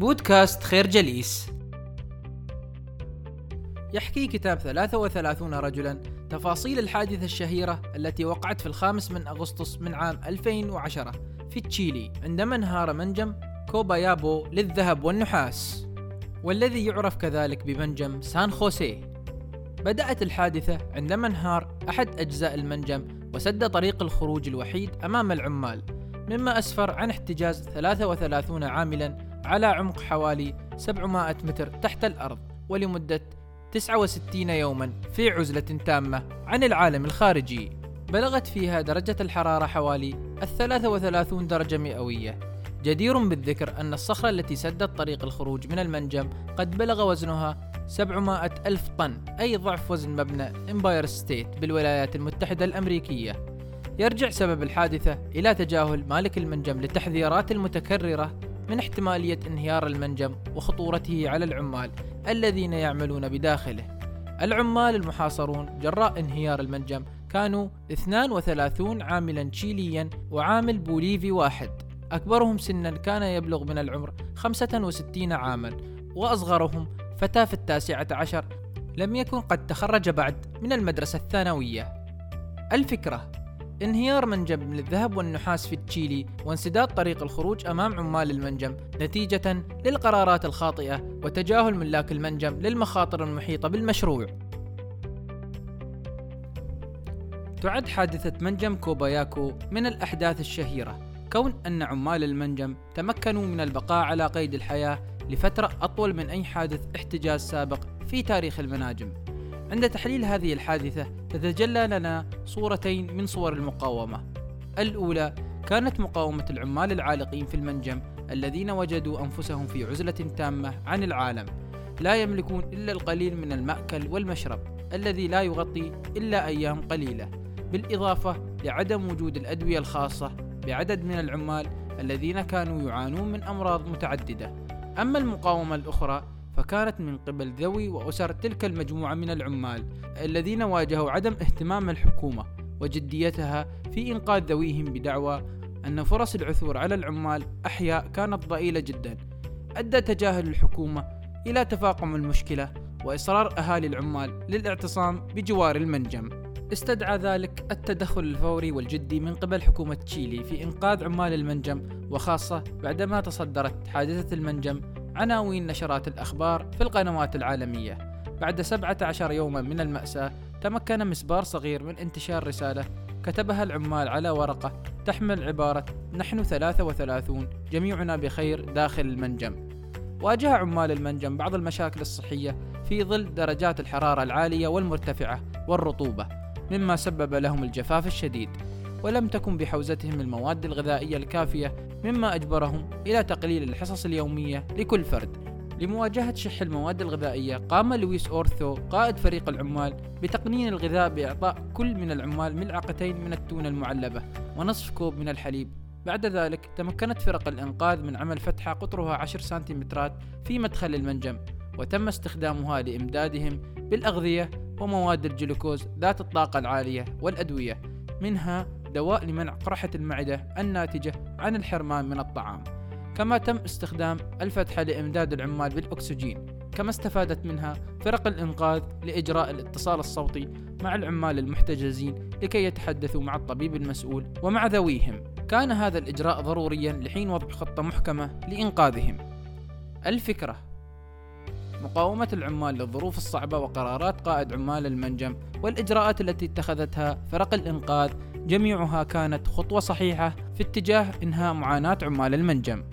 بودكاست خير جليس. يحكي كتاب 33 رجلا تفاصيل الحادثة الشهيرة التي وقعت في الخامس من أغسطس من عام 2010 في تشيلي عندما انهار منجم كوبايابو للذهب والنحاس والذي يعرف كذلك بمنجم سان خوسيه. بدأت الحادثة عندما انهار أحد أجزاء المنجم وسد طريق الخروج الوحيد أمام العمال مما أسفر عن احتجاز 33 عاملا على عمق حوالي 700 متر تحت الأرض ولمدة 69 يوما في عزلة تامة عن العالم الخارجي. بلغت فيها درجة الحرارة حوالي الثلاثة وثلاثون درجة مئوية. جدير بالذكر أن الصخرة التي سدت طريق الخروج من المنجم قد بلغ وزنها 700 ألف طن أي ضعف وزن مبنى إمباير ستيت بالولايات المتحدة الأمريكية. يرجع سبب الحادثة إلى تجاهل مالك المنجم للتحذيرات المتكررة من احتمالية انهيار المنجم وخطورته على العمال الذين يعملون بداخله. العمال المحاصرون جراء انهيار المنجم كانوا 32 عاملا تشيليا وعامل بوليفي واحد. أكبرهم سنا كان يبلغ من العمر 65 عاما وأصغرهم فتاة في التاسعة عشر. لم يكن قد تخرج بعد من المدرسة الثانوية. الفكرة انهيار منجم من الذهب والنحاس في تشيلي وانسداد طريق الخروج أمام عمال المنجم نتيجة للقرارات الخاطئة وتجاهل ملاك المنجم للمخاطر المحيطة بالمشروع. تعد حادثة منجم كوباياكو من الأحداث الشهيرة كون أن عمال المنجم تمكنوا من البقاء على قيد الحياة لفترة أطول من أي حادث احتجاز سابق في تاريخ المناجم. عند تحليل هذه الحادثة تتجلى لنا صورتين من صور المقاومة. الأولى كانت مقاومة العمال العالقين في المنجم الذين وجدوا أنفسهم في عزلة تامة عن العالم، لا يملكون إلا القليل من المأكل والمشرب الذي لا يغطي إلا أيام قليلة، بالإضافة لعدم وجود الأدوية الخاصة بعدد من العمال الذين كانوا يعانون من أمراض متعددة. أما المقاومة الأخرى فكانت من قبل ذوي وأسر تلك المجموعة من العمال الذين واجهوا عدم اهتمام الحكومة وجديتها في إنقاذ ذويهم بدعوى أن فرص العثور على العمال أحياء كانت ضئيلة جدا. أدى تجاهل الحكومة إلى تفاقم المشكلة وإصرار أهالي العمال للاعتصام بجوار المنجم. استدعى ذلك التدخل الفوري والجدي من قبل حكومة تشيلي في إنقاذ عمال المنجم وخاصة بعدما تصدرت حادثة المنجم عناوين نشرات الأخبار في القنوات العالمية. بعد 17 يوما من المأساة تمكن مسبار صغير من انتشار رسالة كتبها العمال على ورقة تحمل عبارة نحن 33 جميعنا بخير داخل المنجم واجه عمال المنجم بعض المشاكل الصحية في ظل درجات الحرارة العالية والمرتفعة والرطوبة مما سبب لهم الجفاف الشديد. ولم تكن بحوزتهم المواد الغذائية الكافية مما أجبرهم إلى تقليل الحصص اليومية لكل فرد. لمواجهة شح المواد الغذائية قام لويس أورثو قائد فريق العمال بتقنين الغذاء بإعطاء كل من العمال ملعقتين من التونة المعلبة ونصف كوب من الحليب. بعد ذلك تمكنت فرق الإنقاذ من عمل فتحة قطرها 10 سنتيمترات في مدخل المنجم وتم استخدامها لإمدادهم بالأغذية ومواد الجلوكوز ذات الطاقة العالية والأدوية منها دواء لمنع قرحة المعدة الناتجة عن الحرمان من الطعام. كما تم استخدام الفتحة لإمداد العمال بالأكسجين. كما استفادت منها فرق الإنقاذ لإجراء الاتصال الصوتي مع العمال المحتجزين لكي يتحدثوا مع الطبيب المسؤول ومع ذويهم. كان هذا الإجراء ضروريا لحين وضع خطة محكمة لإنقاذهم. الفكرة مقاومة العمال للظروف الصعبة وقرارات قائد عمال المنجم والإجراءات التي اتخذتها فرق الإنقاذ جميعها كانت خطوة صحيحة في اتجاه إنهاء معاناة عمال المنجم.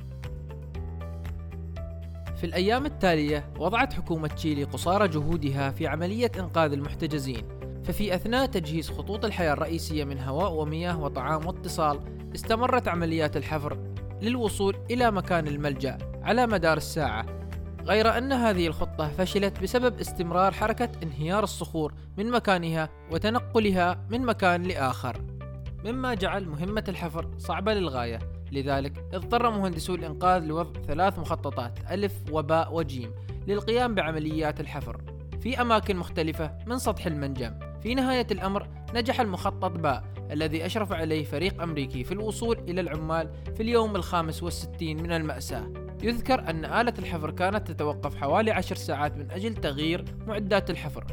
في الأيام التالية وضعت حكومة تشيلي قصارى جهودها في عملية إنقاذ المحتجزين، ففي أثناء تجهيز خطوط الحياة الرئيسية من هواء ومياه وطعام واتصال، استمرت عمليات الحفر للوصول إلى مكان الملجأ على مدار الساعة غير أن هذه الخطة فشلت بسبب استمرار حركة انهيار الصخور من مكانها وتنقلها من مكان لآخر مما جعل مهمة الحفر صعبة للغاية. لذلك اضطر مهندسو الإنقاذ لوضع ثلاث مخططات ألف وباء وجيم للقيام بعمليات الحفر. في أماكن مختلفة من سطح المنجم. في نهاية الأمر نجح المخطط باء الذي أشرف عليه فريق أمريكي في الوصول إلى العمال في اليوم الخامس والستين من المأساة. يذكر أن آلة الحفر كانت تتوقف حوالي عشر ساعات من أجل تغيير معدات الحفر.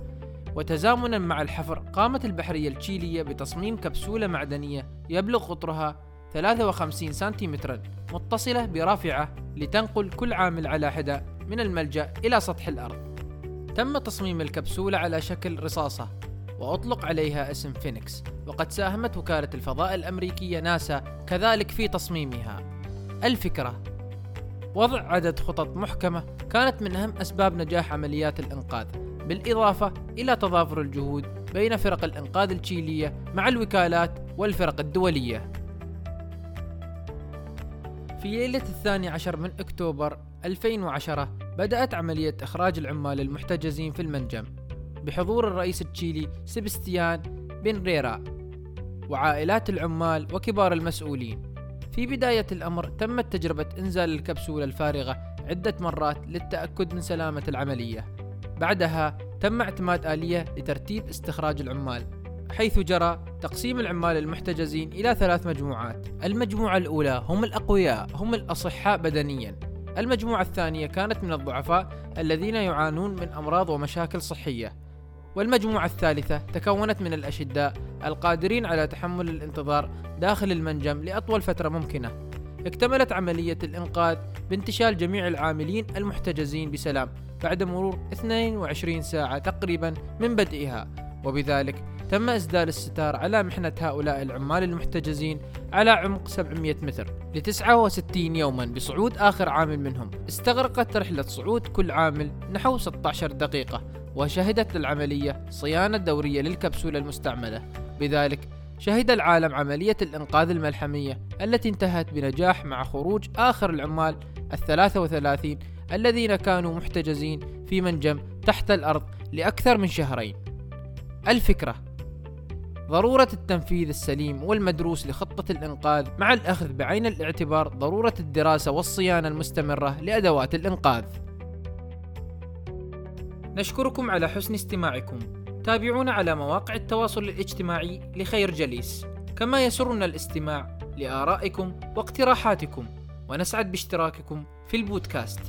وتزامنا مع الحفر قامت البحرية التشيلية بتصميم كبسولة معدنية يبلغ قطرها 53 سنتيمترا متصلة برافعة لتنقل كل عامل على حدة من الملجأ إلى سطح الأرض. تم تصميم الكبسولة على شكل رصاصة وأطلق عليها اسم فينيكس وقد ساهمت وكالة الفضاء الأمريكية ناسا كذلك في تصميمها. الفكرة وضع عدد خطط محكمة كانت من أهم أسباب نجاح عمليات الإنقاذ بالإضافة إلى تضافر الجهود بين فرق الإنقاذ التشيلية مع الوكالات والفرق الدولية. في ليلة الثاني عشر من أكتوبر 2010 بدأت عملية إخراج العمال المحتجزين في المنجم بحضور الرئيس التشيلي سيبستيان بن ريرا وعائلات العمال وكبار المسؤولين. في بداية الأمر تمت تجربة إنزال الكبسولة الفارغة عدة مرات للتأكد من سلامة العملية. بعدها تم اعتماد آلية لترتيب استخراج العمال حيث جرى تقسيم العمال المحتجزين إلى ثلاث مجموعات. المجموعة الأولى هم الأقوياء هم الأصحاء بدنيا. المجموعة الثانية كانت من الضعفاء الذين يعانون من أمراض ومشاكل صحية. والمجموعة الثالثة تكونت من الأشداء القادرين على تحمل الانتظار داخل المنجم لأطول فترة ممكنة. اكتملت عملية الإنقاذ بانتشال جميع العاملين المحتجزين بسلام. بعد مرور 22 ساعة تقريبا من بدئها. وبذلك تم إسدال الستار على محنة هؤلاء العمال المحتجزين على عمق 700 متر ل 69 يوما بصعود آخر عامل منهم. استغرقت رحلة صعود كل عامل نحو 16 دقيقة وشهدت العملية صيانة دورية للكبسولة المستعملة. بذلك شهد العالم عملية الإنقاذ الملحمية التي انتهت بنجاح مع خروج آخر العمال الثلاثة وثلاثين الذين كانوا محتجزين في منجم تحت الأرض لأكثر من شهرين الفكرة ضرورة التنفيذ السليم والمدروس لخطة الإنقاذ مع الأخذ بعين الاعتبار ضرورة الدراسة والصيانة المستمرة لأدوات الإنقاذ. نشكركم على حسن استماعكم. تابعونا على مواقع التواصل الاجتماعي لخير جليس، كما يسرنا الاستماع لآرائكم واقتراحاتكم، ونسعد باشتراككم في البودكاست.